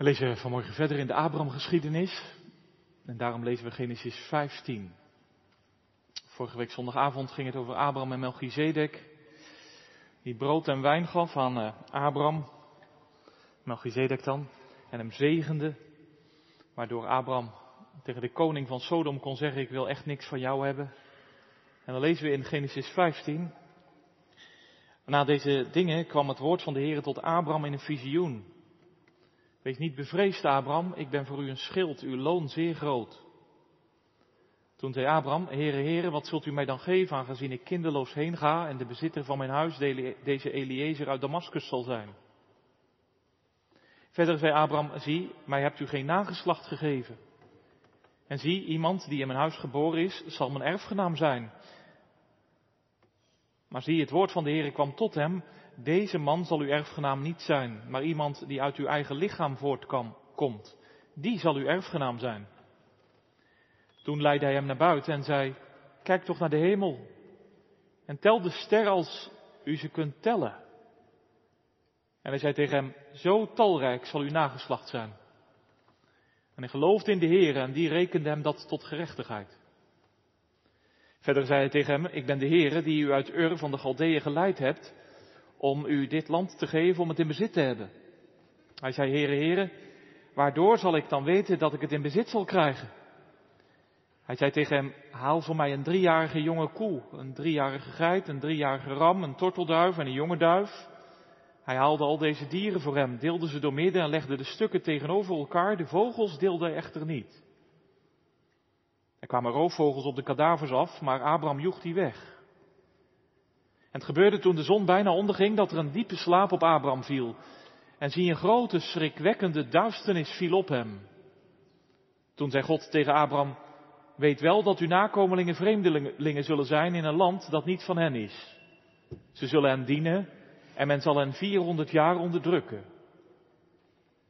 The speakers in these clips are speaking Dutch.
We lezen vanmorgen verder in de Abraham-geschiedenis. En daarom lezen we Genesis 15. Vorige week zondagavond ging het over Abraham en Melchizedek. Die brood en wijn gaf aan uh, Abraham. Melchizedek dan. En hem zegende. Waardoor Abraham tegen de koning van Sodom kon zeggen: Ik wil echt niks van jou hebben. En dan lezen we in Genesis 15. Na deze dingen kwam het woord van de Heer tot Abraham in een visioen. Wees niet bevreesd, Abraham, ik ben voor u een schild, uw loon zeer groot. Toen zei Abraham, Heere, Heere, wat zult u mij dan geven, aangezien ik kinderloos heen ga en de bezitter van mijn huis, deze Eliezer uit Damascus, zal zijn? Verder zei Abraham, zie, mij hebt u geen nageslacht gegeven. En zie, iemand die in mijn huis geboren is, zal mijn erfgenaam zijn. Maar zie, het woord van de Heer kwam tot hem, deze man zal uw erfgenaam niet zijn, maar iemand die uit uw eigen lichaam voortkomt. Die zal uw erfgenaam zijn. Toen leidde hij hem naar buiten en zei, kijk toch naar de hemel en tel de sterren als u ze kunt tellen. En hij zei tegen hem, zo talrijk zal uw nageslacht zijn. En hij geloofde in de Heer en die rekende hem dat tot gerechtigheid. Verder zei hij tegen hem, ik ben de Heer die u uit Ur van de Galdeeën geleid hebt om u dit land te geven om het in bezit te hebben. Hij zei, Heere, Heere, waardoor zal ik dan weten dat ik het in bezit zal krijgen? Hij zei tegen hem, haal voor mij een driejarige jonge koe, een driejarige geit, een driejarige ram, een tortelduif en een jonge duif. Hij haalde al deze dieren voor hem, deelde ze door midden en legde de stukken tegenover elkaar. De vogels deelde hij echter niet. Er kwamen roofvogels op de kadavers af, maar Abraham joeg die weg. En het gebeurde toen de zon bijna onderging dat er een diepe slaap op Abraham viel. En zie een grote, schrikwekkende duisternis viel op hem. Toen zei God tegen Abraham, weet wel dat uw nakomelingen vreemdelingen zullen zijn in een land dat niet van hen is. Ze zullen hen dienen en men zal hen 400 jaar onderdrukken.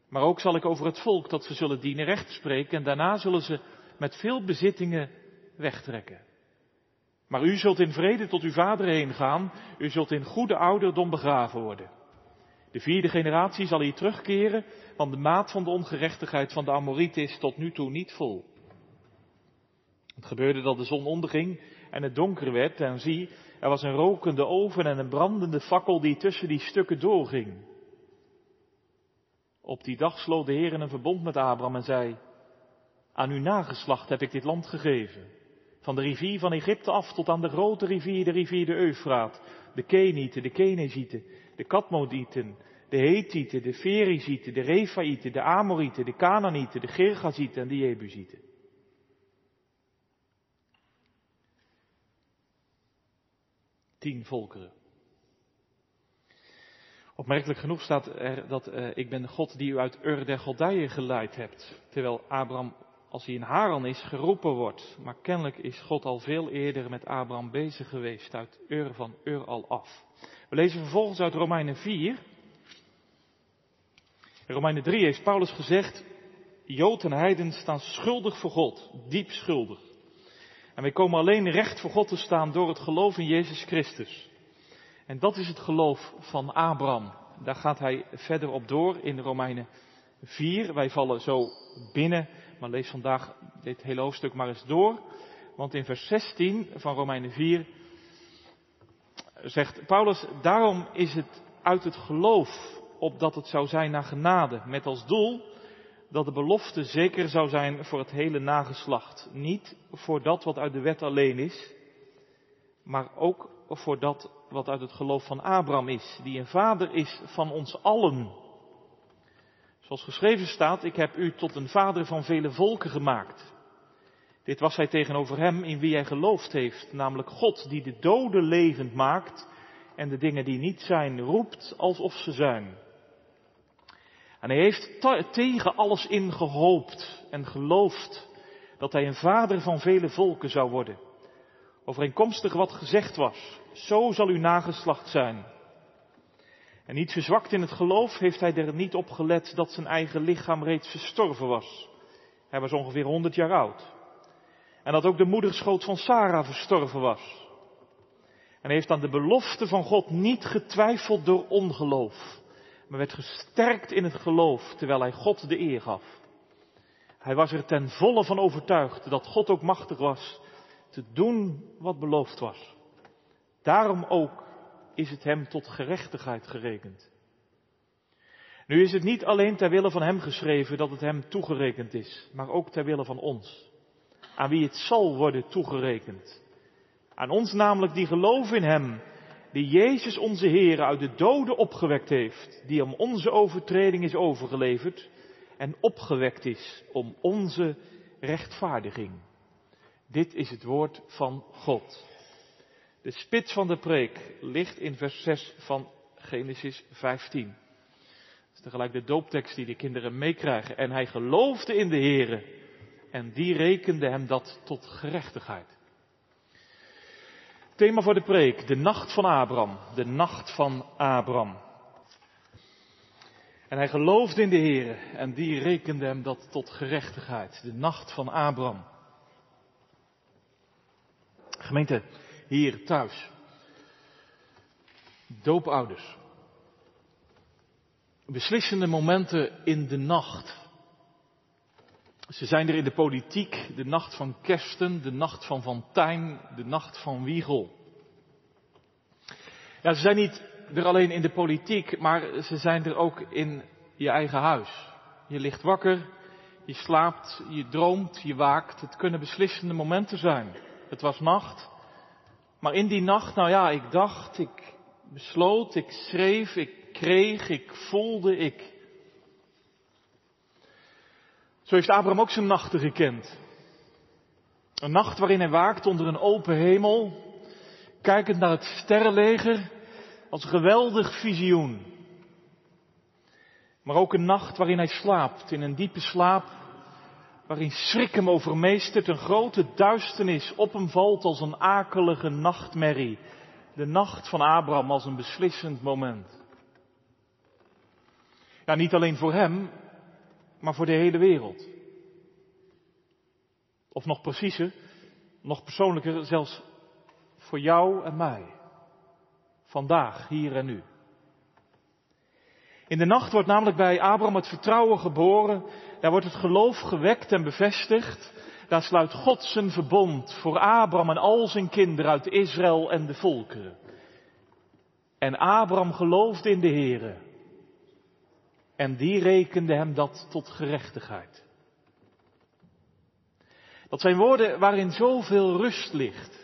Maar ook zal ik over het volk dat ze zullen dienen recht spreken en daarna zullen ze met veel bezittingen wegtrekken. Maar u zult in vrede tot uw vader heen gaan, u zult in goede ouderdom begraven worden. De vierde generatie zal hier terugkeren, want de maat van de ongerechtigheid van de Amorieten is tot nu toe niet vol. Het gebeurde dat de zon onderging en het donker werd en zie, er was een rokende oven en een brandende fakkel die tussen die stukken doorging. Op die dag sloot de Heer een verbond met Abraham en zei, aan uw nageslacht heb ik dit land gegeven. Van de rivier van Egypte af tot aan de grote rivier, de rivier de Eufraat. De Kenieten, de Kenezieten, de Katmodieten, de Hethieten, de Ferizieten, de Refaïten, de Amorieten, de Canaanieten, de Gergazieten en de Jebusieten. Tien volkeren. Opmerkelijk genoeg staat er dat uh, ik ben de God die u uit Ur der Galdijen geleid hebt. Terwijl Abraham als hij in Haran is, geroepen wordt. Maar kennelijk is God al veel eerder met Abraham bezig geweest, uit Ur van Ur al af. We lezen vervolgens uit Romeinen 4. In Romeinen 3 heeft Paulus gezegd, Jood en Heiden staan schuldig voor God, diep schuldig. En wij komen alleen recht voor God te staan door het geloof in Jezus Christus. En dat is het geloof van Abraham. Daar gaat hij verder op door in Romeinen 4. Wij vallen zo binnen maar lees vandaag dit hele hoofdstuk maar eens door. Want in vers 16 van Romeinen 4 zegt Paulus, daarom is het uit het geloof opdat het zou zijn naar genade, met als doel dat de belofte zeker zou zijn voor het hele nageslacht. Niet voor dat wat uit de wet alleen is, maar ook voor dat wat uit het geloof van Abraham is, die een vader is van ons allen. Zoals geschreven staat, ik heb u tot een vader van vele volken gemaakt. Dit was hij tegenover hem in wie hij geloofd heeft, namelijk God die de doden levend maakt en de dingen die niet zijn roept alsof ze zijn. En hij heeft tegen alles ingehoopt en geloofd dat hij een vader van vele volken zou worden. Overeenkomstig wat gezegd was, zo zal uw nageslacht zijn. En niet verzwakt in het geloof heeft hij er niet op gelet dat zijn eigen lichaam reeds verstorven was. Hij was ongeveer 100 jaar oud. En dat ook de moederschoot van Sarah verstorven was. En heeft aan de belofte van God niet getwijfeld door ongeloof, maar werd gesterkt in het geloof terwijl hij God de eer gaf. Hij was er ten volle van overtuigd dat God ook machtig was te doen wat beloofd was. Daarom ook is het hem tot gerechtigheid gerekend. Nu is het niet alleen ter wille van hem geschreven dat het hem toegerekend is, maar ook ter wille van ons, aan wie het zal worden toegerekend. Aan ons namelijk die geloven in hem, die Jezus onze Heer uit de doden opgewekt heeft, die om onze overtreding is overgeleverd en opgewekt is om onze rechtvaardiging. Dit is het woord van God. De spits van de preek ligt in vers 6 van Genesis 15. Dat is tegelijk de dooptekst die de kinderen meekrijgen. En hij geloofde in de Here en die rekende hem dat tot gerechtigheid. Thema voor de preek, de nacht van Abraham. De nacht van Abraham. En hij geloofde in de Here en die rekende hem dat tot gerechtigheid. De nacht van Abraham. Gemeente, hier thuis. Doopouders. Beslissende momenten in de nacht. Ze zijn er in de politiek, de nacht van Kersten, de nacht van Van Tijn, de nacht van Wiegel. Ja, ze zijn niet er alleen in de politiek, maar ze zijn er ook in je eigen huis. Je ligt wakker, je slaapt, je droomt, je waakt. Het kunnen beslissende momenten zijn. Het was nacht. Maar in die nacht, nou ja, ik dacht, ik besloot, ik schreef, ik kreeg, ik voelde, ik. Zo heeft Abraham ook zijn nachten gekend. Een nacht waarin hij waakt onder een open hemel, kijkend naar het sterrenleger, als een geweldig visioen. Maar ook een nacht waarin hij slaapt, in een diepe slaap, waarin schrik hem overmeestert, een grote duisternis op hem valt als een akelige nachtmerrie. De nacht van Abraham als een beslissend moment. Ja, niet alleen voor hem, maar voor de hele wereld. Of nog preciezer, nog persoonlijker, zelfs voor jou en mij. Vandaag, hier en nu. In de nacht wordt namelijk bij Abraham het vertrouwen geboren, daar wordt het geloof gewekt en bevestigd. Daar sluit God zijn verbond voor Abraham en al zijn kinderen uit Israël en de volkeren. En Abraham geloofde in de Here. En die rekende hem dat tot gerechtigheid. Dat zijn woorden waarin zoveel rust ligt.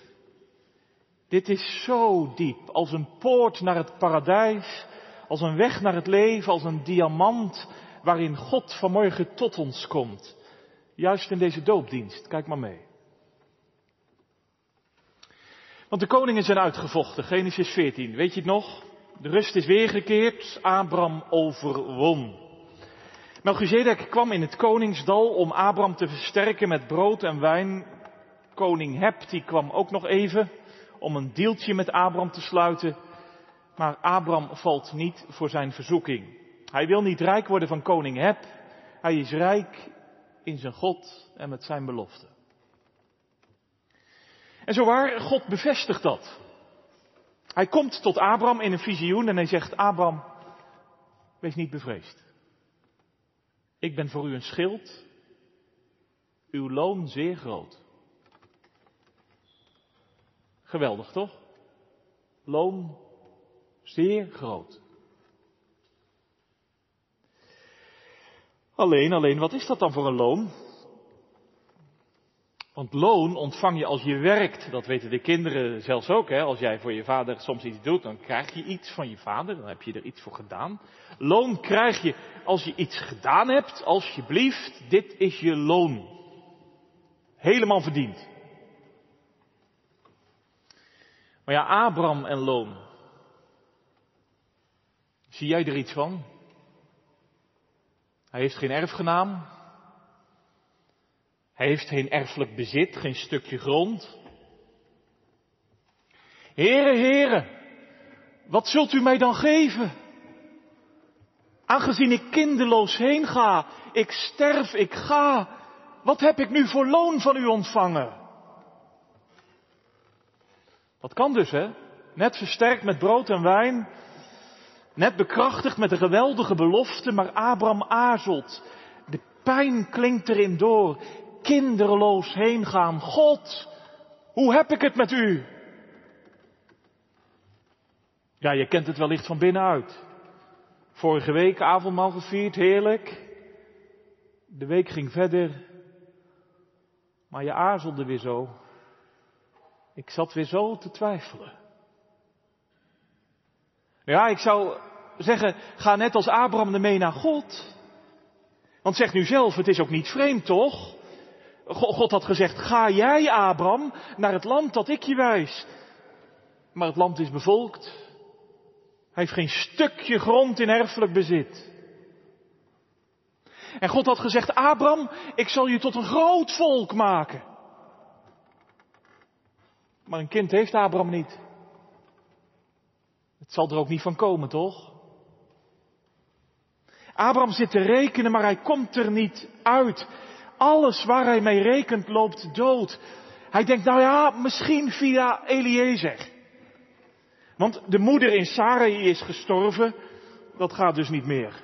Dit is zo diep, als een poort naar het paradijs, als een weg naar het leven, als een diamant waarin God vanmorgen tot ons komt. Juist in deze doopdienst. Kijk maar mee. Want de koningen zijn uitgevochten. Genesis 14. Weet je het nog? De rust is weergekeerd. Abram overwon. Melchizedek kwam in het koningsdal om Abram te versterken met brood en wijn. Koning Heb, die kwam ook nog even om een deeltje met Abram te sluiten. Maar Abram valt niet voor zijn verzoeking. Hij wil niet rijk worden van koning Heb. Hij is rijk in zijn God en met zijn belofte. En zo waar, God bevestigt dat. Hij komt tot Abraham in een visioen en hij zegt, Abraham, wees niet bevreesd. Ik ben voor u een schild, uw loon zeer groot. Geweldig toch? Loon zeer groot. Alleen, alleen, wat is dat dan voor een loon? Want loon ontvang je als je werkt. Dat weten de kinderen zelfs ook. Hè? Als jij voor je vader soms iets doet, dan krijg je iets van je vader. Dan heb je er iets voor gedaan. Loon krijg je als je iets gedaan hebt. Alsjeblieft, dit is je loon. Helemaal verdiend. Maar ja, Abraham en loon. Zie jij er iets van? Hij heeft geen erfgenaam. Hij heeft geen erfelijk bezit, geen stukje grond. Heren, heren, wat zult u mij dan geven? Aangezien ik kinderloos heen ga, ik sterf, ik ga, wat heb ik nu voor loon van u ontvangen? Dat kan dus, hè? Net versterkt met brood en wijn, Net bekrachtigd met een geweldige belofte, maar Abraham aarzelt. De pijn klinkt erin door. Kinderloos heen gaan. God, hoe heb ik het met u? Ja, je kent het wellicht van binnenuit. Vorige week avondmaal gevierd, heerlijk. De week ging verder. Maar je aarzelde weer zo. Ik zat weer zo te twijfelen. Ja, ik zou zeggen, ga net als Abraham ermee naar God. Want zeg nu zelf, het is ook niet vreemd toch? God had gezegd, ga jij Abraham naar het land dat ik je wijs. Maar het land is bevolkt. Hij heeft geen stukje grond in erfelijk bezit. En God had gezegd, Abraham, ik zal je tot een groot volk maken. Maar een kind heeft Abraham niet. Het zal er ook niet van komen, toch? Abraham zit te rekenen, maar hij komt er niet uit. Alles waar hij mee rekent loopt dood. Hij denkt, nou ja, misschien via Eliezer. Want de moeder in Sarai is gestorven, dat gaat dus niet meer.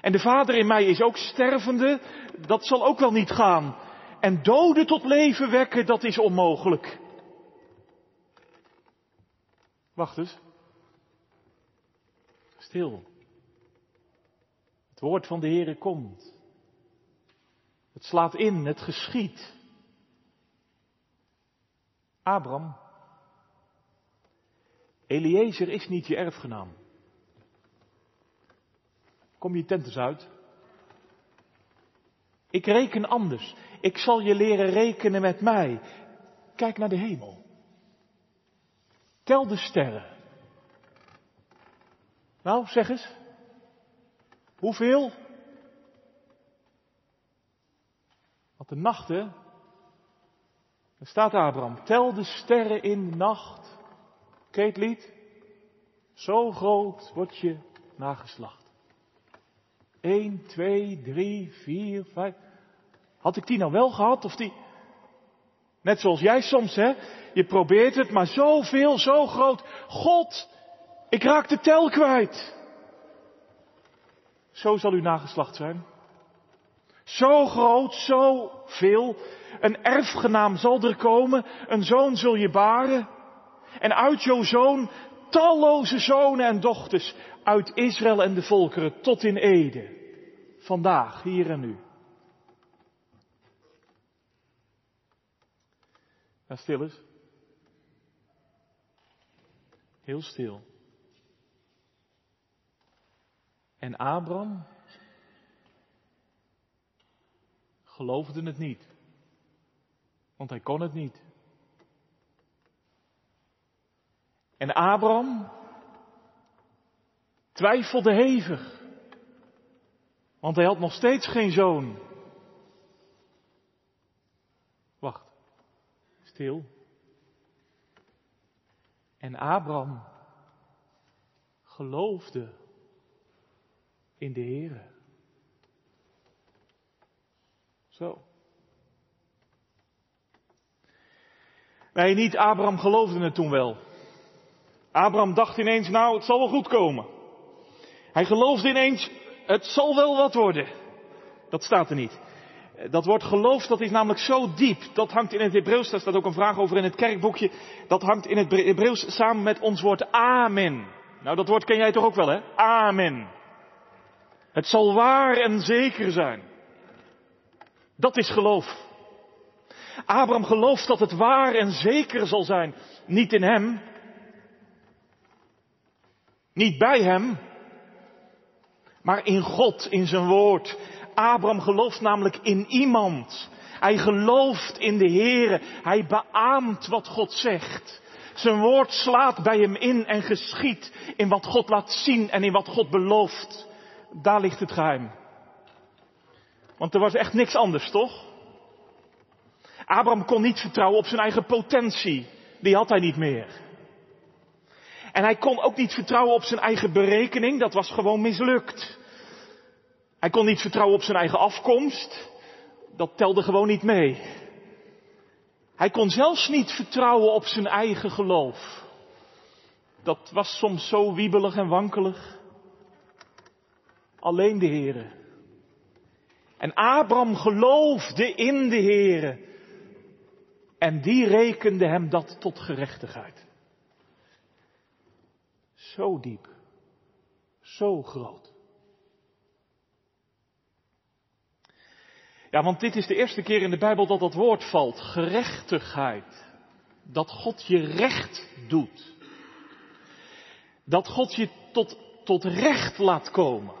En de vader in mij is ook stervende, dat zal ook wel niet gaan. En doden tot leven wekken, dat is onmogelijk. Wacht eens. Stil. Het woord van de Heere komt. Het slaat in, het geschiet. Abraham. Eliezer is niet je erfgenaam. Kom je tent eens uit. Ik reken anders. Ik zal je leren rekenen met mij. Kijk naar de hemel. Tel de sterren. Nou, zeg eens. Hoeveel? Want de nachten. Er staat Abraham. Tel de sterren in de nacht. Keet lied. Zo groot wordt je nageslacht. 1, 2, 3, 4, 5. Had ik die nou wel gehad of die? Net zoals jij soms, hè? Je probeert het, maar zoveel, zo groot. God, ik raak de tel kwijt. Zo zal uw nageslacht zijn. Zo groot, zo veel. Een erfgenaam zal er komen, een zoon zul je baren. En uit jouw zoon talloze zonen en dochters uit Israël en de volkeren tot in Ede. Vandaag, hier en nu. Ja, stil eens. Heel stil. En Abraham geloofde het niet. Want hij kon het niet. En Abraham twijfelde hevig. Want hij had nog steeds geen zoon. Wacht. Stil. En Abraham geloofde in de Heer. Zo. Nee, niet Abraham geloofde het toen wel. Abraham dacht ineens, nou, het zal wel goed komen. Hij geloofde ineens, het zal wel wat worden. Dat staat er niet. Dat woord geloof, dat is namelijk zo diep. Dat hangt in het Hebreeuws, daar staat ook een vraag over in het kerkboekje. Dat hangt in het Hebreeuws samen met ons woord amen. Nou, dat woord ken jij toch ook wel, hè? Amen. Het zal waar en zeker zijn. Dat is geloof. Abraham gelooft dat het waar en zeker zal zijn. Niet in hem. Niet bij hem. Maar in God, in zijn woord. Abraham gelooft namelijk in iemand. Hij gelooft in de Heere. Hij beaamt wat God zegt. Zijn woord slaat bij hem in en geschiet in wat God laat zien en in wat God belooft. Daar ligt het geheim. Want er was echt niks anders, toch? Abraham kon niet vertrouwen op zijn eigen potentie. Die had hij niet meer. En hij kon ook niet vertrouwen op zijn eigen berekening. Dat was gewoon mislukt. Hij kon niet vertrouwen op zijn eigen afkomst. Dat telde gewoon niet mee. Hij kon zelfs niet vertrouwen op zijn eigen geloof. dat was soms zo wiebelig en wankelig. Alleen de Heere. En Abraham geloofde in de Heere. En die rekende hem dat tot gerechtigheid. Zo diep. Zo groot. Ja, want dit is de eerste keer in de Bijbel dat dat woord valt. Gerechtigheid. Dat God je recht doet. Dat God je tot, tot recht laat komen.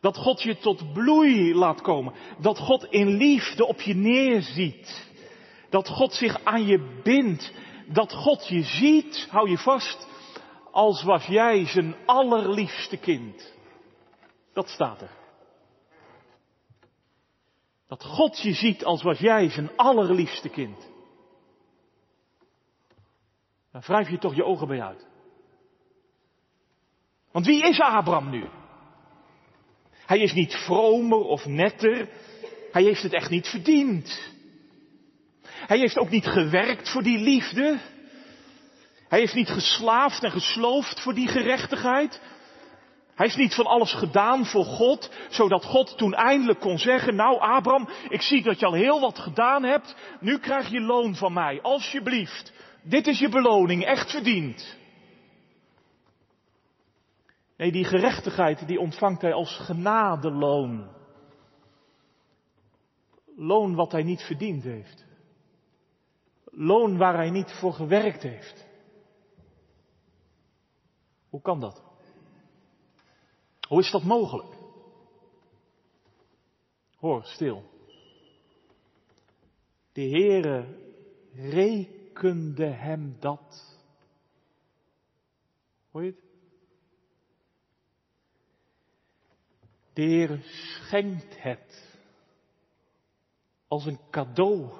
Dat God je tot bloei laat komen. Dat God in liefde op je neerziet. Dat God zich aan je bindt. Dat God je ziet, hou je vast, als was jij zijn allerliefste kind. Dat staat er. Dat God je ziet als was jij zijn allerliefste kind. Dan wrijf je toch je ogen bij uit. Want wie is Abraham nu? Hij is niet vromer of netter. Hij heeft het echt niet verdiend. Hij heeft ook niet gewerkt voor die liefde. Hij heeft niet geslaafd en gesloofd voor die gerechtigheid. Hij heeft niet van alles gedaan voor God, zodat God toen eindelijk kon zeggen, nou Abraham, ik zie dat je al heel wat gedaan hebt, nu krijg je loon van mij, alsjeblieft. Dit is je beloning, echt verdiend. Nee, die gerechtigheid die ontvangt hij als genadeloon. Loon wat hij niet verdiend heeft. Loon waar hij niet voor gewerkt heeft. Hoe kan dat? Hoe is dat mogelijk? Hoor, stil. De Heere rekende hem dat. Hoor je het? De Heer schenkt het als een cadeau.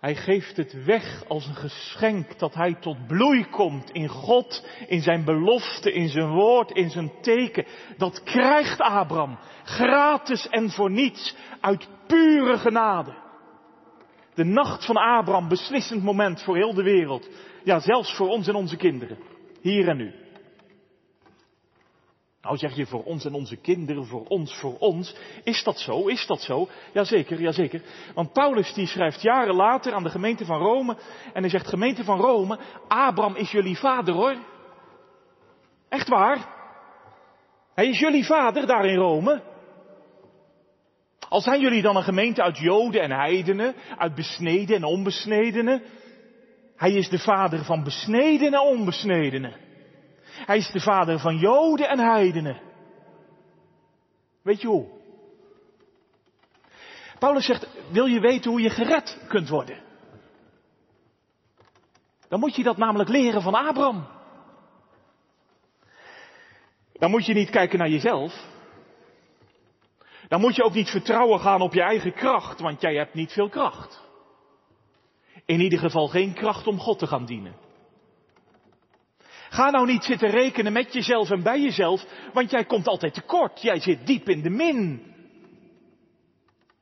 Hij geeft het weg als een geschenk dat hij tot bloei komt in God, in zijn belofte, in zijn woord, in zijn teken. Dat krijgt Abraham gratis en voor niets uit pure genade. De nacht van Abraham, beslissend moment voor heel de wereld. Ja, zelfs voor ons en onze kinderen. Hier en nu. Nou zeg je voor ons en onze kinderen, voor ons, voor ons. Is dat zo? Is dat zo? Jazeker, jazeker. Want Paulus die schrijft jaren later aan de gemeente van Rome. En hij zegt, gemeente van Rome, Abraham is jullie vader hoor. Echt waar. Hij is jullie vader daar in Rome. Al zijn jullie dan een gemeente uit Joden en heidenen, uit besneden en onbesnedenen. Hij is de vader van besneden en onbesnedenen. Hij is de vader van Joden en heidenen. Weet je hoe? Paulus zegt, wil je weten hoe je gered kunt worden? Dan moet je dat namelijk leren van Abraham. Dan moet je niet kijken naar jezelf. Dan moet je ook niet vertrouwen gaan op je eigen kracht, want jij hebt niet veel kracht. In ieder geval geen kracht om God te gaan dienen. Ga nou niet zitten rekenen met jezelf en bij jezelf, want jij komt altijd tekort. Jij zit diep in de min.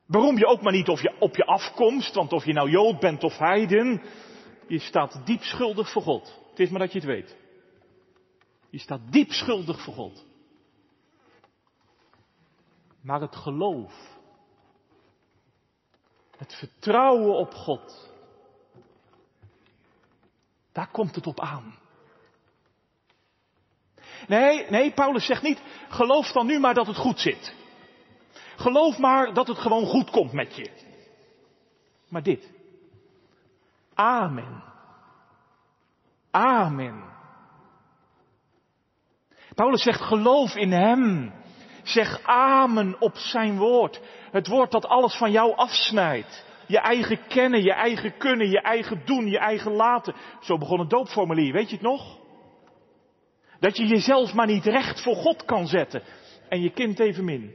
Beroem je ook maar niet of je, op je afkomst, want of je nou Jood bent of Heiden, je staat diep schuldig voor God. Het is maar dat je het weet. Je staat diep schuldig voor God. Maar het geloof, het vertrouwen op God, daar komt het op aan. Nee, nee, Paulus zegt niet, geloof dan nu maar dat het goed zit. Geloof maar dat het gewoon goed komt met je. Maar dit. Amen. Amen. Paulus zegt geloof in Hem. Zeg amen op zijn woord. Het woord dat alles van jou afsnijdt. Je eigen kennen, je eigen kunnen, je eigen doen, je eigen laten. Zo begon het doopformulier, weet je het nog? Dat je jezelf maar niet recht voor God kan zetten. En je kind evenmin.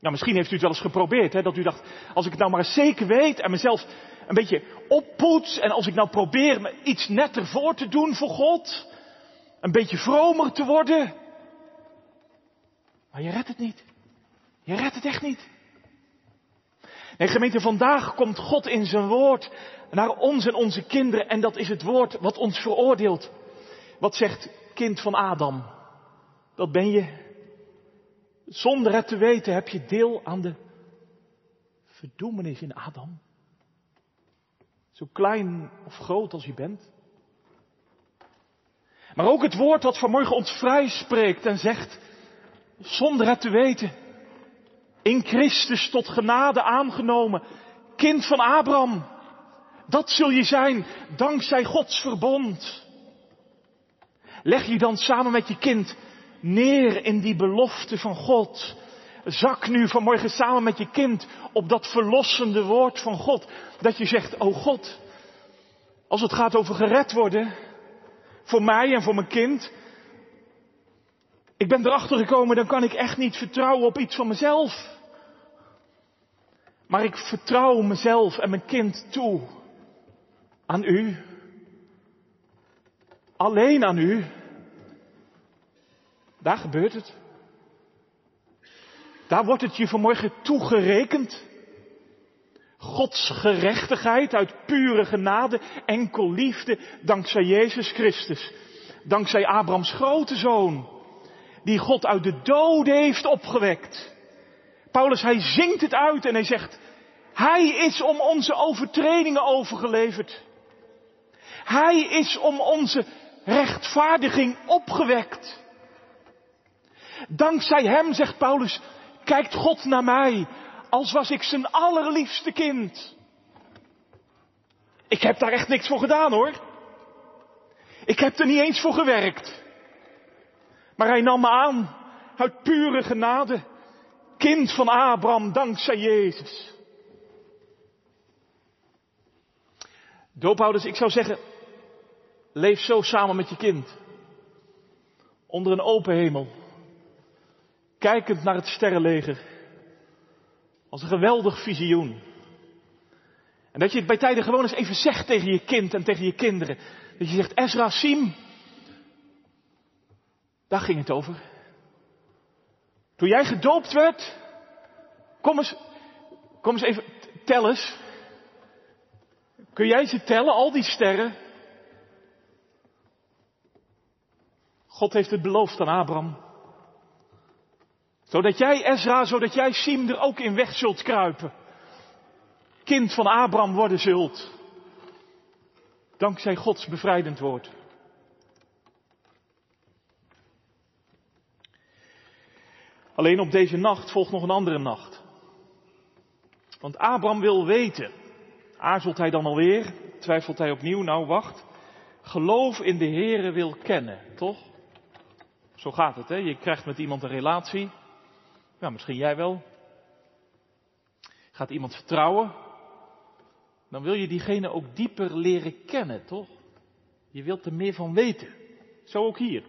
Nou, misschien heeft u het wel eens geprobeerd, hè, dat u dacht, als ik het nou maar zeker weet en mezelf een beetje oppoets en als ik nou probeer me iets netter voor te doen voor God, een beetje vromer te worden. Maar je redt het niet. Je redt het echt niet. Nee, gemeente, vandaag komt God in zijn woord naar ons en onze kinderen. En dat is het woord wat ons veroordeelt. Wat zegt kind van Adam? Dat ben je. Zonder het te weten heb je deel aan de verdoemenis in Adam. Zo klein of groot als je bent. Maar ook het woord dat vanmorgen ons vrij spreekt en zegt, zonder het te weten, in Christus tot genade aangenomen, kind van Abraham. Dat zul je zijn dankzij Gods verbond. Leg je dan samen met je kind neer in die belofte van God. Zak nu vanmorgen samen met je kind op dat verlossende woord van God. Dat je zegt, oh God, als het gaat over gered worden, voor mij en voor mijn kind, ik ben erachter gekomen, dan kan ik echt niet vertrouwen op iets van mezelf. Maar ik vertrouw mezelf en mijn kind toe aan u. Alleen aan u. Daar gebeurt het. Daar wordt het je vanmorgen toegerekend. Gods gerechtigheid uit pure genade, enkel liefde, dankzij Jezus Christus. Dankzij Abrahams grote zoon, die God uit de doden heeft opgewekt. Paulus, hij zingt het uit en hij zegt, hij is om onze overtredingen overgeleverd. Hij is om onze rechtvaardiging opgewekt. Dankzij hem, zegt Paulus, kijkt God naar mij, als was ik zijn allerliefste kind. Ik heb daar echt niks voor gedaan hoor. Ik heb er niet eens voor gewerkt. Maar hij nam me aan uit pure genade. Kind van Abraham, dankzij Jezus. Doophouders, ik zou zeggen, leef zo samen met je kind. Onder een open hemel. Kijkend naar het sterrenleger. Als een geweldig visioen. En dat je het bij tijden gewoon eens even zegt tegen je kind en tegen je kinderen. Dat je zegt, Ezra, Siem. Daar ging het over. Toen jij gedoopt werd. Kom eens, kom eens even, tel eens. Kun jij ze tellen, al die sterren? God heeft het beloofd aan Abraham. Zodat jij, Ezra, zodat jij, Siem, er ook in weg zult kruipen. Kind van Abraham worden zult. Dankzij Gods bevrijdend woord. Alleen op deze nacht volgt nog een andere nacht. Want Abraham wil weten. Aarzelt hij dan alweer? Twijfelt hij opnieuw? Nou, wacht. Geloof in de Here wil kennen, toch? Zo gaat het, hè? Je krijgt met iemand een relatie. Ja, misschien jij wel. Gaat iemand vertrouwen? Dan wil je diegene ook dieper leren kennen, toch? Je wilt er meer van weten. Zo ook hier.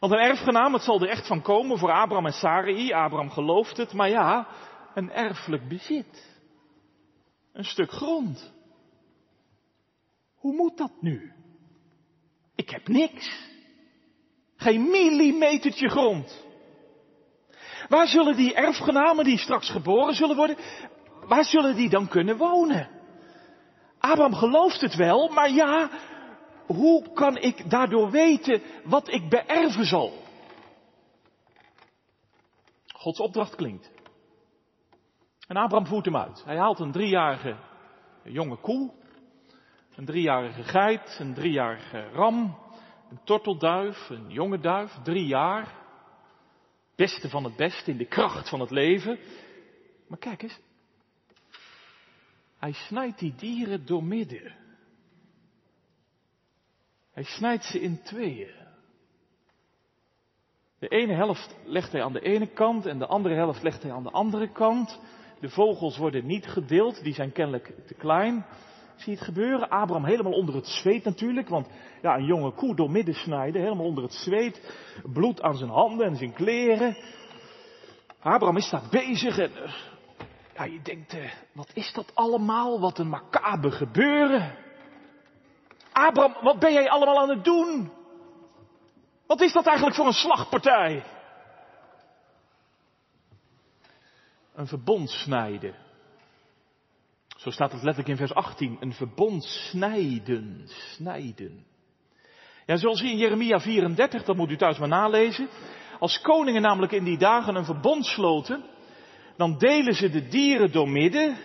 Want een erfgenaam, het zal er echt van komen voor Abraham en Sarai. Abraham gelooft het, maar ja, een erfelijk bezit. Een stuk grond. Hoe moet dat nu? Ik heb niks. Geen millimetertje grond. Waar zullen die erfgenamen die straks geboren zullen worden, waar zullen die dan kunnen wonen? Abraham gelooft het wel, maar ja, hoe kan ik daardoor weten wat ik beërven zal? Gods opdracht klinkt. En Abraham voert hem uit. Hij haalt een driejarige jonge koe, een driejarige geit, een driejarige ram, een tortelduif, een jonge duif, drie jaar. Beste van het beste in de kracht van het leven. Maar kijk eens. Hij snijdt die dieren door midden. Hij snijdt ze in tweeën. De ene helft legt hij aan de ene kant en de andere helft legt hij aan de andere kant. De vogels worden niet gedeeld, die zijn kennelijk te klein. Zie het gebeuren? Abraham helemaal onder het zweet natuurlijk, want ja, een jonge koe door midden snijden, helemaal onder het zweet. Bloed aan zijn handen en zijn kleren. Abraham is daar bezig en uh, ja, je denkt, uh, wat is dat allemaal? Wat een macabre gebeuren. Abraham, wat ben jij allemaal aan het doen? Wat is dat eigenlijk voor een slagpartij? Een verbond snijden. Zo staat het letterlijk in vers 18. Een verbond snijden, snijden. Ja, zoals in Jeremia 34, dat moet u thuis maar nalezen. Als koningen namelijk in die dagen een verbond sloten, dan delen ze de dieren door midden.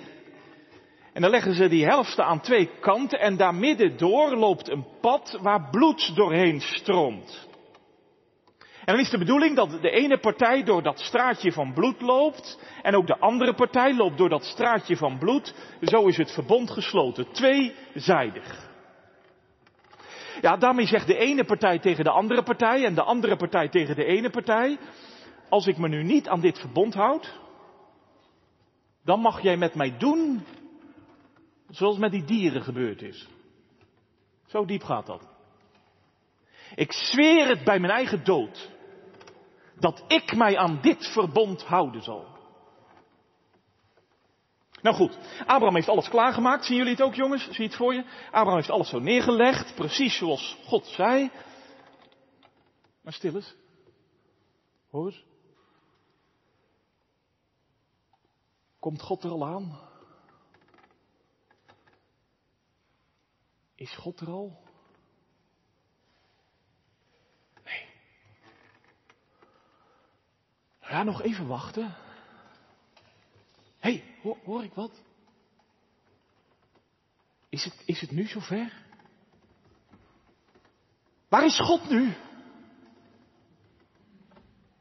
En dan leggen ze die helften aan twee kanten en daar midden door loopt een pad waar bloed doorheen stroomt. En dan is de bedoeling dat de ene partij door dat straatje van bloed loopt en ook de andere partij loopt door dat straatje van bloed. Zo is het verbond gesloten, tweezijdig. Ja, daarmee zegt de ene partij tegen de andere partij en de andere partij tegen de ene partij, als ik me nu niet aan dit verbond houd, dan mag jij met mij doen zoals met die dieren gebeurd is. Zo diep gaat dat. Ik zweer het bij mijn eigen dood dat ik mij aan dit verbond houden zal. Nou goed, Abraham heeft alles klaargemaakt. Zien jullie het ook jongens? Zie je het voor je? Abraham heeft alles zo neergelegd, precies zoals God zei. Maar stil eens. Hoor eens. Komt God er al aan? Is God er al? Ja, nog even wachten. Hé, hey, hoor, hoor, ik wat? Is het, is het nu zover? Waar is God nu?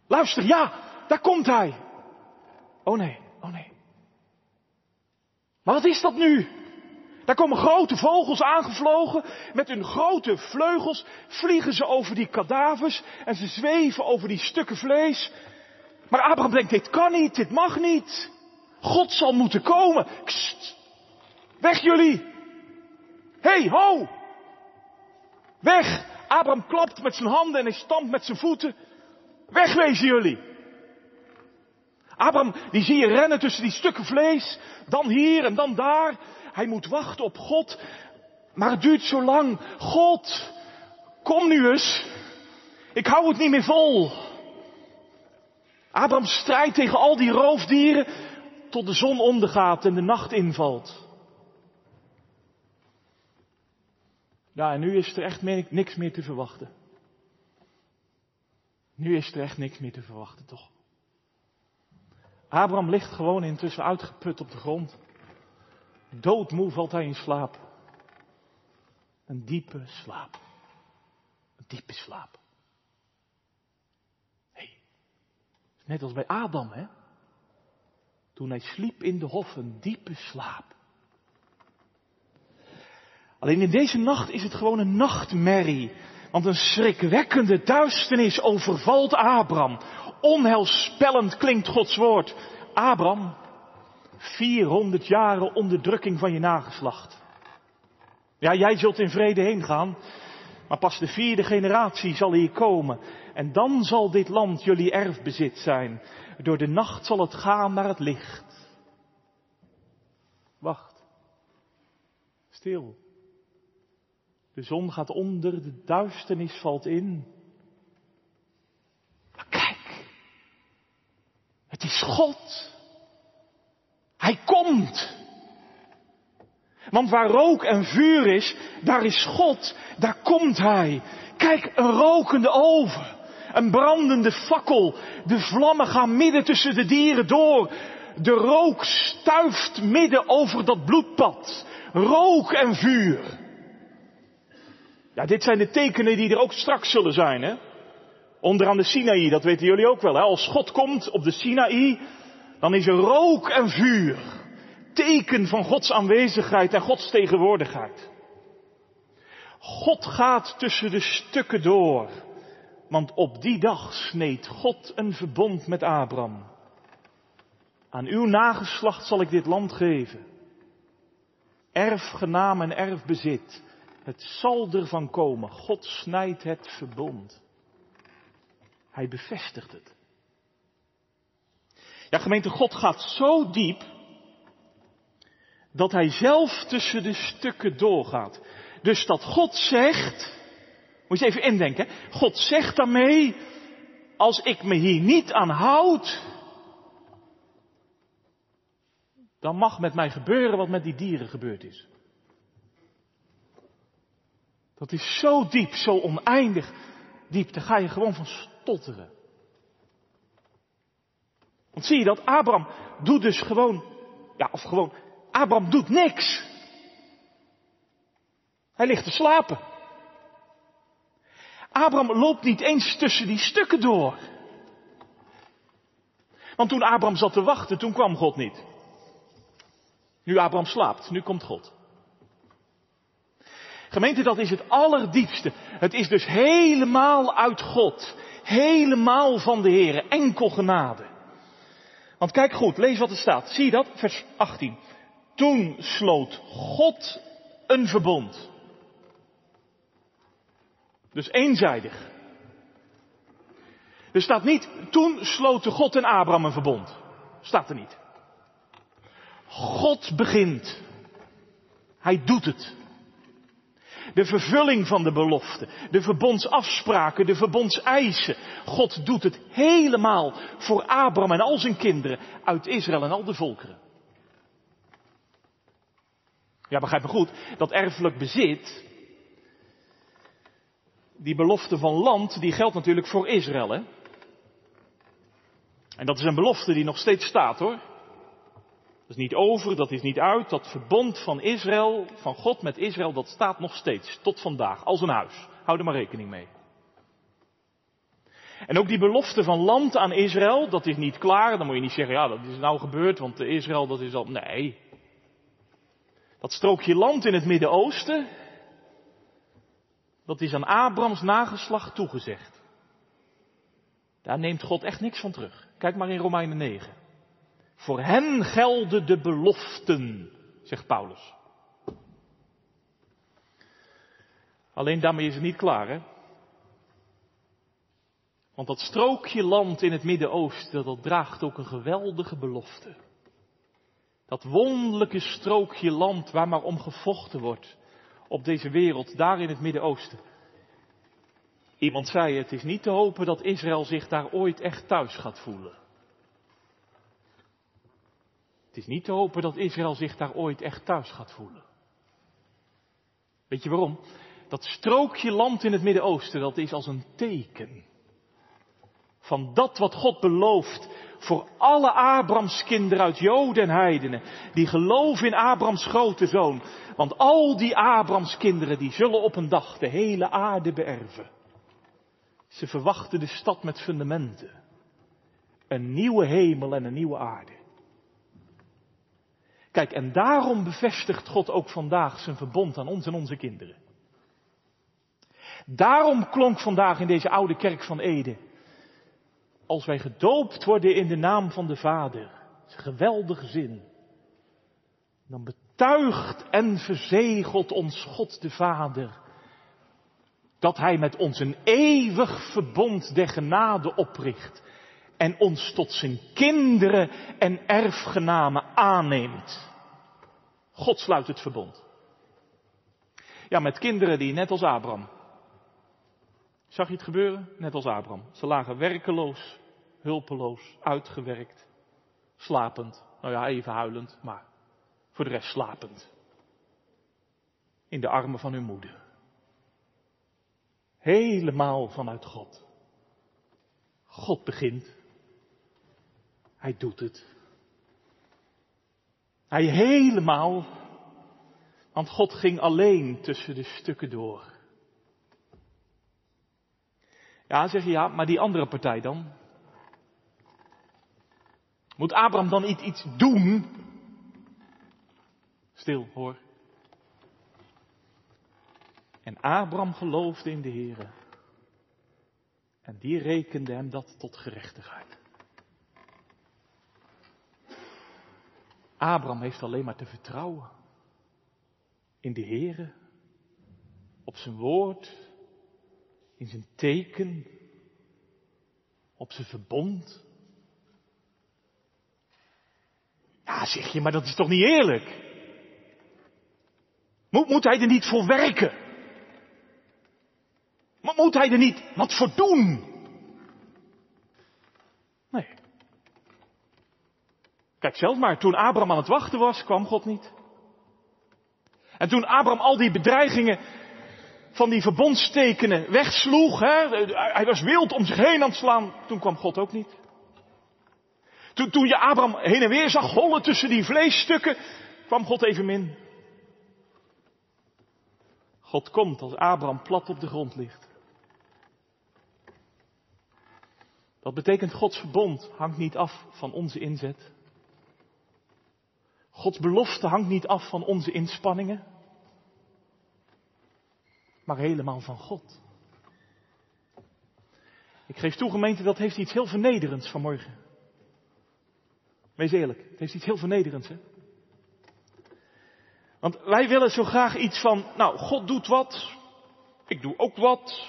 Luister, ja, daar komt Hij. Oh nee, oh nee. Maar wat is dat nu? Daar komen grote vogels aangevlogen. Met hun grote vleugels vliegen ze over die kadavers en ze zweven over die stukken vlees. Maar Abraham denkt, dit kan niet, dit mag niet. God zal moeten komen. Kst, weg jullie. hey, ho. Weg. Abraham klapt met zijn handen en hij stampt met zijn voeten. Wegwezen jullie. Abraham, die zie je rennen tussen die stukken vlees. Dan hier en dan daar. Hij moet wachten op God. Maar het duurt zo lang. God, kom nu eens. Ik hou het niet meer vol. Abraham strijdt tegen al die roofdieren tot de zon ondergaat en de nacht invalt. Ja, en nu is er echt niks meer te verwachten. Nu is er echt niks meer te verwachten, toch? Abraham ligt gewoon intussen uitgeput op de grond. Doodmoe valt hij in slaap. Een diepe slaap. Een diepe slaap. Hé, hey, net als bij Adam, hè? Toen hij sliep in de hof, een diepe slaap. Alleen in deze nacht is het gewoon een nachtmerrie. Want een schrikwekkende duisternis overvalt Abraham. Onheilspellend klinkt Gods woord. Abraham, 400 jaren onderdrukking van je nageslacht. Ja, jij zult in vrede heen gaan, maar pas de vierde generatie zal hier komen. En dan zal dit land jullie erfbezit zijn. Door de nacht zal het gaan naar het licht. Wacht. Stil. De zon gaat onder, de duisternis valt in. Maar kijk. Het is God. Hij komt. Want waar rook en vuur is, daar is God, daar komt Hij. Kijk, een rokende oven, een brandende fakkel, de vlammen gaan midden tussen de dieren door. De rook stuift midden over dat bloedpad. Rook en vuur. Ja, dit zijn de tekenen die er ook straks zullen zijn, hè? Onderaan de Sinaï, dat weten jullie ook wel, hè? Als God komt op de Sinaï, dan is er rook en vuur. Teken van Gods aanwezigheid en Gods tegenwoordigheid. God gaat tussen de stukken door. Want op die dag sneed God een verbond met Abraham. Aan uw nageslacht zal ik dit land geven. Erfgenaam en erfbezit. Het zal ervan komen. God snijdt het verbond. Hij bevestigt het. Ja, gemeente, God gaat zo diep dat hij zelf tussen de stukken doorgaat. Dus dat God zegt, moet je even indenken, God zegt daarmee, als ik me hier niet aan houd, Dan mag met mij gebeuren wat met die dieren gebeurd is. Dat is zo diep, zo oneindig diep. Daar ga je gewoon van stotteren. Want zie je dat? Abraham doet dus gewoon, ja, of gewoon, Abraham doet niks. Hij ligt te slapen. Abraham loopt niet eens tussen die stukken door. Want toen Abraham zat te wachten, toen kwam God niet. Nu Abraham slaapt, nu komt God. Gemeente, dat is het allerdiepste. Het is dus helemaal uit God. Helemaal van de Heer. Enkel genade. Want kijk goed, lees wat er staat. Zie je dat? Vers 18. Toen sloot God een verbond. Dus eenzijdig. Er staat niet, toen sloten God en Abraham een verbond. Staat er niet. God begint. Hij doet het. De vervulling van de belofte, de verbondsafspraken, de verbondseisen. God doet het helemaal voor Abraham en al zijn kinderen uit Israël en al de volkeren. Ja, begrijp me goed, dat erfelijk bezit, die belofte van land, die geldt natuurlijk voor Israël. En dat is een belofte die nog steeds staat hoor. Dat is niet over, dat is niet uit. Dat verbond van Israël, van God met Israël, dat staat nog steeds. Tot vandaag, als een huis. Hou er maar rekening mee. En ook die belofte van land aan Israël, dat is niet klaar. Dan moet je niet zeggen, ja, dat is nou gebeurd, want Israël, dat is al. Nee. Dat strookje land in het Midden-Oosten, dat is aan Abrams nageslacht toegezegd. Daar neemt God echt niks van terug. Kijk maar in Romeinen 9. Voor hen gelden de beloften, zegt Paulus. Alleen daarmee is het niet klaar, hè? Want dat strookje land in het Midden-Oosten, dat draagt ook een geweldige belofte. Dat wonderlijke strookje land waar maar om gevochten wordt op deze wereld, daar in het Midden-Oosten. Iemand zei, het is niet te hopen dat Israël zich daar ooit echt thuis gaat voelen. Het is niet te hopen dat Israël zich daar ooit echt thuis gaat voelen. Weet je waarom? Dat strookje land in het Midden-Oosten, dat is als een teken van dat wat God belooft voor alle Abrams kinderen uit Joden en Heidenen, die geloven in Abrams grote zoon. Want al die Abrams kinderen, die zullen op een dag de hele aarde beërven. Ze verwachten de stad met fundamenten. Een nieuwe hemel en een nieuwe aarde. Kijk, en daarom bevestigt God ook vandaag zijn verbond aan ons en onze kinderen. Daarom klonk vandaag in deze oude kerk van Ede. Als wij gedoopt worden in de naam van de Vader, is een geweldige zin. Dan betuigt en verzegelt ons God de Vader dat Hij met ons een eeuwig verbond der genade opricht en ons tot zijn kinderen en erfgenamen aanneemt. God sluit het verbond. Ja, met kinderen die net als Abraham. Zag je het gebeuren? Net als Abraham. Ze lagen werkeloos, hulpeloos, uitgewerkt, slapend. Nou ja, even huilend, maar voor de rest slapend. In de armen van hun moeder. Helemaal vanuit God. God begint. Hij doet het. Hij helemaal, want God ging alleen tussen de stukken door. Ja, zeg je ja, maar die andere partij dan? Moet Abraham dan iets, iets doen? Stil, hoor. En Abraham geloofde in de Heer. En die rekende hem dat tot gerechtigheid. Abraham heeft alleen maar te vertrouwen in de Heer, op zijn woord, in zijn teken, op zijn verbond. Ja, zeg je, maar dat is toch niet eerlijk? Moet, moet hij er niet voor werken? Moet hij er niet wat voor doen? Kijk zelf maar, toen Abraham aan het wachten was, kwam God niet. En toen Abraham al die bedreigingen van die verbondstekenen wegsloeg, hè, hij was wild om zich heen aan het slaan, toen kwam God ook niet. Toen, je Abraham heen en weer zag hollen tussen die vleesstukken, kwam God evenmin. God komt als Abraham plat op de grond ligt. Dat betekent Gods verbond hangt niet af van onze inzet. Gods belofte hangt niet af van onze inspanningen, maar helemaal van God. Ik geef toe, gemeente, dat heeft iets heel vernederends vanmorgen. Wees eerlijk, het heeft iets heel vernederends, hè? Want wij willen zo graag iets van, nou, God doet wat, ik doe ook wat,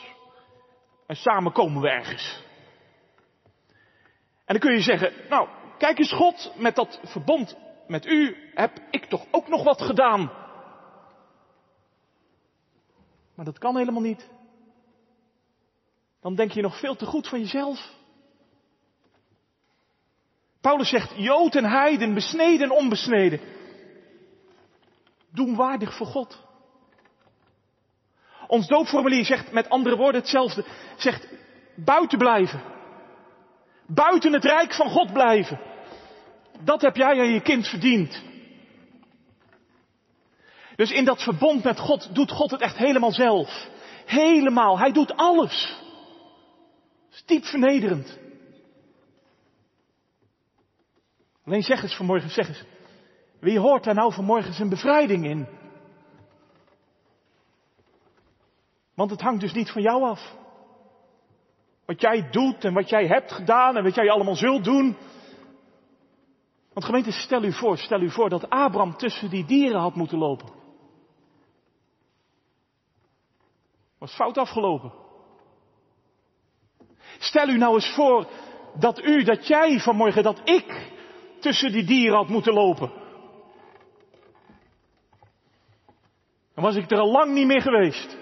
en samen komen we ergens. En dan kun je zeggen, nou, kijk eens God, met dat verbond met u heb ik toch ook nog wat gedaan. Maar dat kan helemaal niet. Dan denk je nog veel te goed van jezelf. Paulus zegt, Jood en Heiden, besneden en onbesneden, doen waardig voor God. Ons doopformulier zegt met andere woorden hetzelfde. Zegt buiten blijven. Buiten het rijk van God blijven. Dat heb jij aan je kind verdiend. Dus in dat verbond met God doet God het echt helemaal zelf. Helemaal. Hij doet alles. Diep vernederend. Alleen zeg eens vanmorgen, zeg eens. Wie hoort daar nou vanmorgen zijn bevrijding in? Want het hangt dus niet van jou af. Wat jij doet en wat jij hebt gedaan en wat jij allemaal zult doen. Want gemeente, stel u voor, stel u voor dat Abraham tussen die dieren had moeten lopen. Was fout afgelopen. Stel u nou eens voor dat u, dat jij vanmorgen, dat ik tussen die dieren had moeten lopen. Dan was ik er al lang niet meer geweest.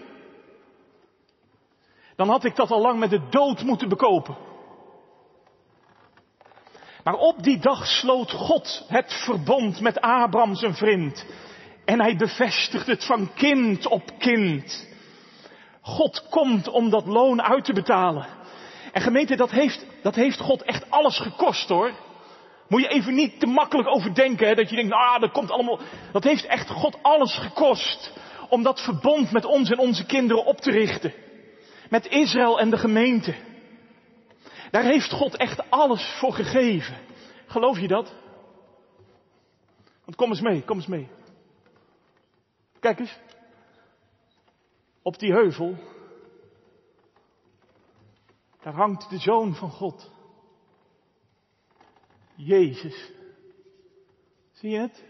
Dan had ik dat al lang met de dood moeten bekopen. Maar op die dag sloot God het verbond met Abraham zijn vriend. En hij bevestigt het van kind op kind. God komt om dat loon uit te betalen. En gemeente, dat heeft, dat heeft God echt alles gekost hoor. Moet je even niet te makkelijk overdenken, hè, dat je denkt, nou, dat komt allemaal. Dat heeft echt God alles gekost om dat verbond met ons en onze kinderen op te richten. Met Israël en de gemeente. Daar heeft God echt alles voor gegeven. Geloof je dat? Want kom eens mee, kom eens mee. Kijk eens. Op die heuvel. Daar hangt de zoon van God. Jezus. Zie je het?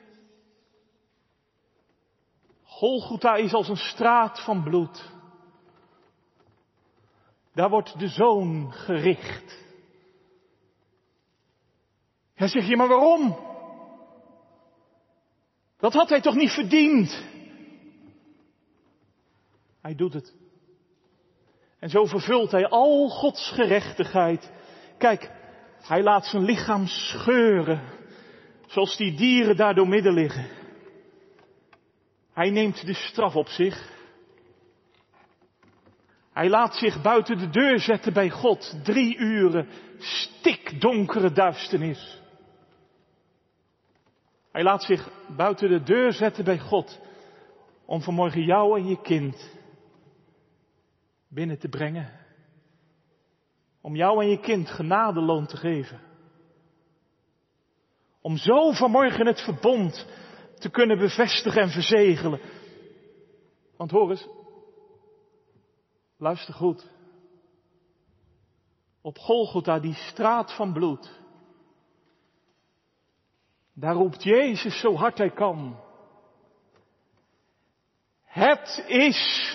Golgotha is als een straat van bloed. Daar wordt de zoon gericht. Ja, zeg je, maar waarom? Dat had hij toch niet verdiend? Hij doet het. En zo vervult hij al Gods gerechtigheid. Kijk, hij laat zijn lichaam scheuren, zoals die dieren daar door midden liggen. Hij neemt de straf op zich. Hij laat zich buiten de deur zetten bij God. Drie uren stikdonkere duisternis. Hij laat zich buiten de deur zetten bij God. Om vanmorgen jou en je kind binnen te brengen. Om jou en je kind genadeloon te geven. Om zo vanmorgen het verbond te kunnen bevestigen en verzegelen. Want hoor eens, luister goed. Op Golgotha, die straat van bloed. Daar roept Jezus zo hard hij kan. Het is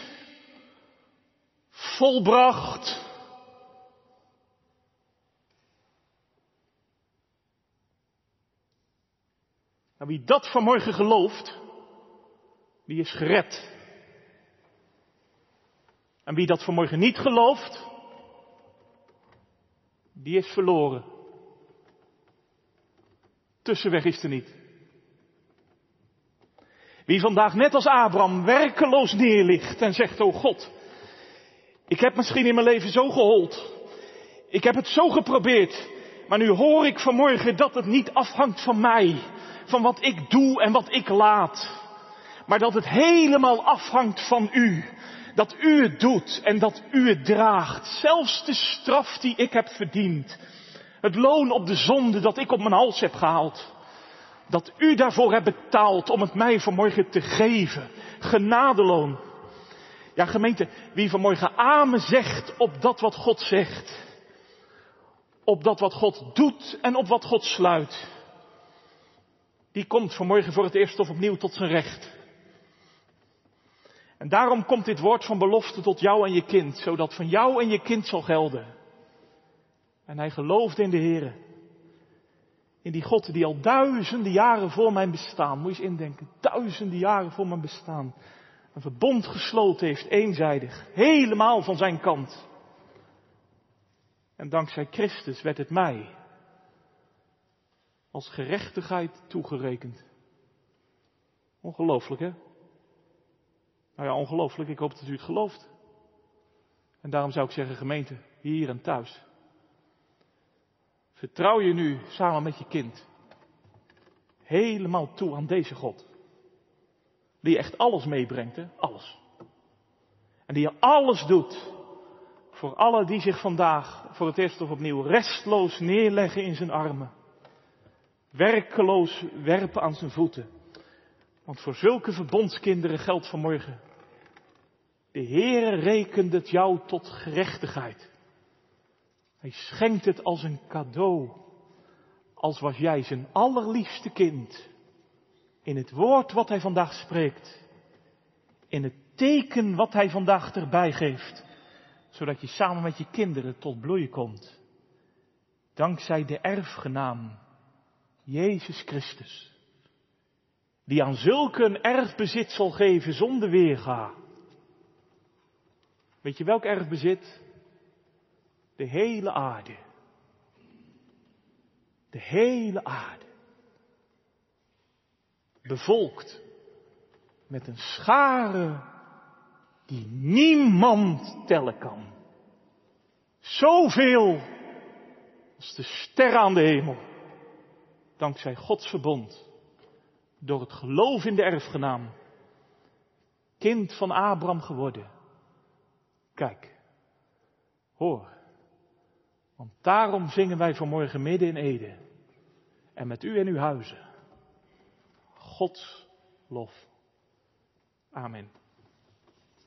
volbracht. En wie dat vanmorgen gelooft, die is gered. En wie dat vanmorgen niet gelooft, die is verloren. tussenweg is er niet. Wie vandaag net als Abraham werkeloos neerligt en zegt, oh God, ik heb misschien in mijn leven zo gehold. Ik heb het zo geprobeerd. Maar nu hoor ik vanmorgen dat het niet afhangt van mij. Van wat ik doe en wat ik laat. Maar dat het helemaal afhangt van u. Dat u het doet en dat u het draagt. Zelfs de straf die ik heb verdiend. Het loon op de zonde dat ik op mijn hals heb gehaald. Dat u daarvoor hebt betaald om het mij vanmorgen te geven. Genadeloon. Ja gemeente, wie vanmorgen amen zegt op dat wat God zegt. Op dat wat God doet en op wat God sluit. Die komt vanmorgen voor het eerst of opnieuw tot zijn recht. En daarom komt dit woord van belofte tot jou en je kind, zodat van jou en je kind zal gelden. En hij geloofde in de Heer. In die God die al duizenden jaren voor mijn bestaan, moet je eens indenken, duizenden jaren voor mijn bestaan, een verbond gesloten heeft, eenzijdig, helemaal van zijn kant. En dankzij Christus werd het mij als gerechtigheid toegerekend. Ongelooflijk, hè? Nou ja, ongelooflijk. Ik hoop dat u het gelooft. En daarom zou ik zeggen, gemeente, hier en thuis. Vertrouw je nu samen met je kind helemaal toe aan deze God. Die echt alles meebrengt, hè? Alles. En die alles doet voor alle die zich vandaag voor het eerst of opnieuw restloos neerleggen in zijn armen. Werkeloos werpen aan zijn voeten. Want voor zulke verbondskinderen geldt vanmorgen. De Heere rekent het jou tot gerechtigheid. Hij schenkt het als een cadeau. Als was jij zijn allerliefste kind. In het woord wat hij vandaag spreekt. In het teken wat hij vandaag erbij geeft. Zodat je samen met je kinderen tot bloei komt. Dankzij de erfgenaam. Jezus Christus. Die aan zulke erfbezit zal geven zonder weerga. Weet je welk erfbezit? De hele aarde. De hele aarde. Bevolkt met een schare die niemand tellen kan. Zoveel als de sterren aan de hemel. Dankzij Gods verbond. Door het geloof in de erfgenaam. Kind van Abraham geworden. Kijk. Hoor. Want daarom zingen wij vanmorgen midden in Ede. En met u en uw huizen. Gods lof. Amen.